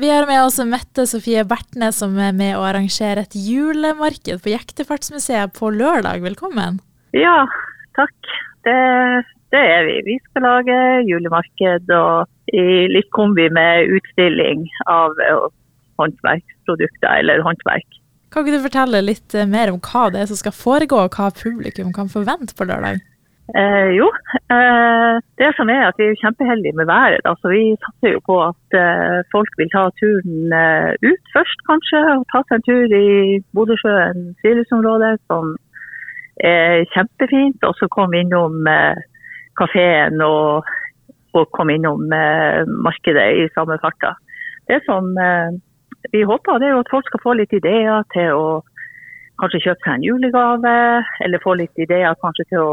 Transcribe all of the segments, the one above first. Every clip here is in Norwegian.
Vi har med oss Mette Sofie Bertnes, som er med å arrangere et julemarked på Jektefartsmuseet på lørdag. Velkommen. Ja, takk. Det, det, er vi. Vi skal lage julemarked og i litt kombi med utstilling av eh, håndverksprodukter eller håndverk. Kan ikke du fortelle litt eh, mer om hva det er som skal foregå, og hva publikum kan forvente på lørdag? Eh, jo, eh, det som er at vi er kjempeheldige med været. Altså, vi satser jo på at eh, folk vil ta turen eh, ut først, kanskje. og Ta seg en tur i Bodøsjøen friluftsområde, som er kjempefint. Og så komme innom eh, kafeen og, og komme innom eh, markedet i samme farta. Det som vi håper, det er jo at folk skal få litt ideer til å kanskje kjøpe seg en julegave, eller få litt ideer kanskje til å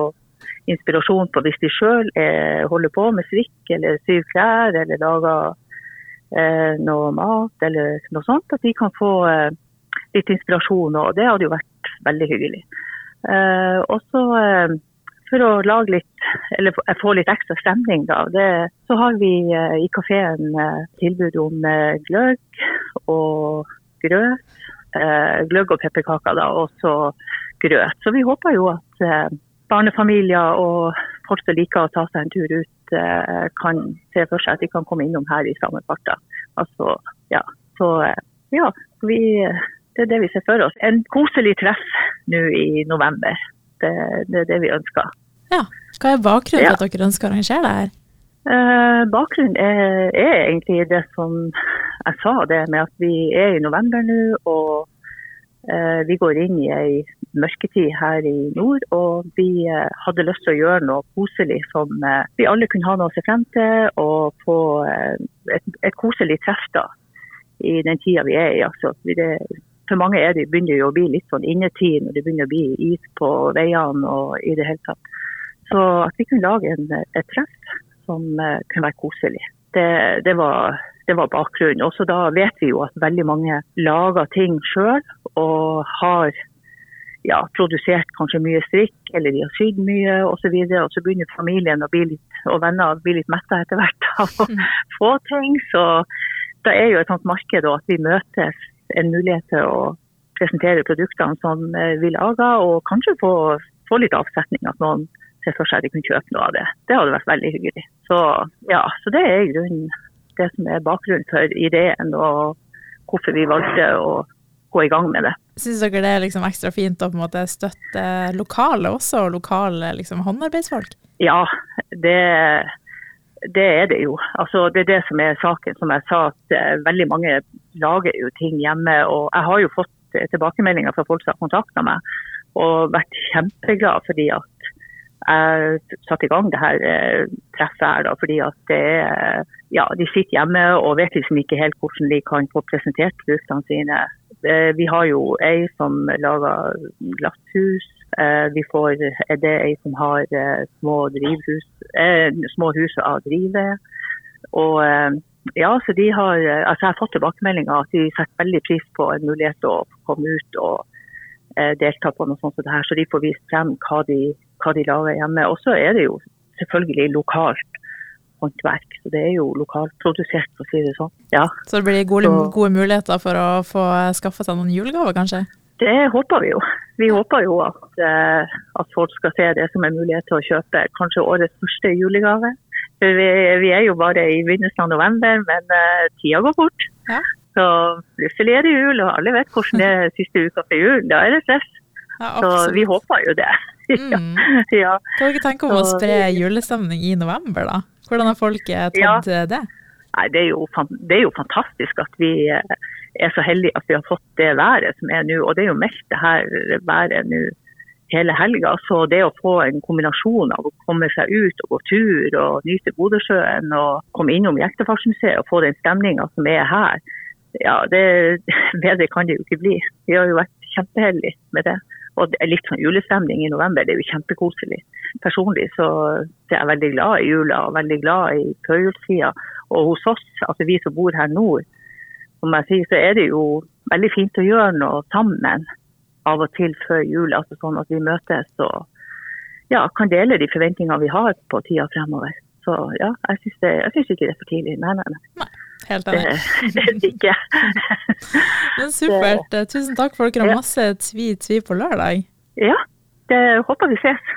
inspirasjon på hvis de sjøl holder på med strikk eller syr klær eller lager eh, noe mat eller noe sånt. At de kan få eh, litt inspirasjon, og det hadde jo vært veldig hyggelig. Eh, også eh, for å lage litt, eller få litt ekstra stemning, da, det, så har vi eh, i kafeen eh, tilbud om gløgg og grøt. gløgg og pepperkaker, da, og så grøt. Så vi håper jo at barnefamilier og folk som liker å ta seg en tur ut, eh, kan se for seg at de kan komme innom her i samme farta. Altså, ja. Så eh, ja, vi, det er det vi ser for oss. En koselig treff nå i november. Det, det, er det vi ønsker. Ja. Hva er bakgrunnen for ja. at dere ønsker å arrangere det her? Eh, bakgrunnen er, er, egentlig det som jeg sa, det med at vi er i november nå. og eh, vi går inn i ei mørketid her i nord. Og vi eh, hadde lyst til å gjøre noe koselig som eh, vi alle kunne ha noe å se frem til. Og få eh, et, et koselig treff da, i den tida vi er i. Altså, det, for mange er det, begynner det å bli litt sånn innetid når det begynner å bli is på veiene og i det hele tatt. Så at vi kunne lage en, et treff som kunne være koselig, det, det var det var bakgrunnen. Også da vet vi jo at veldig mange lager ting sjøl og har ja, produsert kanskje mye strikk, eller de har sydd mye osv. Og, så og så begynner familien og, litt, og venner å bli litt metta etter hvert av å mm. få ting. Så det er jo et sånt marked at vi møtes en mulighet til å presentere produktene som vi lager, og kanskje få, få litt avsetning. At noen ser for seg at de kunne kjøpe noe av det. Det hadde vært veldig hyggelig. Så ja, så det er i grunnen det som er bakgrunnen for ideen og hvorfor vi valgte å gå i gang med det. Syns dere det er liksom ekstra fint å støtte lokale også, og lokale liksom, håndarbeidsfolk? Ja, det, det, er det jo. Altså, det er det som er saken. Som jeg sa, at uh, veldig mange lager jo ting hjemme. Og jeg har jo fått tilbakemeldinger fra folk som har kontakta meg, og vært kjempeglad fordi at jeg satte i gang det her uh, treffet her. Da, fordi at det ja, de sitter hjemme og vet liksom ikke helt hvordan de kan få presentert produktene sine Eh, vi har jo ei som lager glasshus. Eh, vi får er det ei som har eh, små, drivhus, små hus av drive. Og ja, så de har, altså Jeg har fått tilbakemeldinger at de setter veldig pris på en mulighet til å komme ut og delta på noe sånt som det her, så de får vist frem hva de, hva de lager hjemme. Og så er det jo selvfølgelig lokalt håndverk. Så det er jo lokalprodusert, for å si det sånn. Ja. Så det blir gode, så, gode muligheter for å få skaffa seg noen julegaver, kanskje? Det håper vi jo. Vi håper jo at, eh, at, folk skal se det som en mulighet til å kjøpe kanskje årets første julegave. Vi, vi er jo bare i begynnelsen av november, men uh, tida går fort. Ja. Så plutselig er det jul, og alle vet hvordan det er siste uka før jul. Da er det stress. Ja, så vi håper jo det. Mm. ja. du dere tenke om å spre julestemning i november, da? Hvordan har folk eh, tatt ja. det? Nei, det er, jo, det er, jo, fantastisk at vi eh, er så heldige at vi har fått det været som er nå. Og det er jo meldt det her været nå hele helga. Så det å få en kombinasjon av å komme seg ut og gå tur og nyte Bodøsjøen og komme innom Jektefartsmuseet og få den stemninga som er her, ja, det, bedre kan det jo ikke bli. Vi har jo vært kjempeheldige med det. Og det er litt sånn julestemning i november, det er jo kjempekoselig. Personlig så er jeg veldig glad i jula og veldig glad i førjulstida. Og hos oss, altså vi som bor her nord, som jeg sier, så er det jo veldig fint å gjøre noe sammen av og til før jul. altså Sånn at vi møtes og ja, kan dele de forventningene vi har på tida fremover. Så ja, jeg syns, ikke det er for tidlig. Nei, nei, nei. Helt enig. ikke. Men supert. Tusen takk for dere har masse tvi-tvi på lørdag. Ja, det håper vi ses.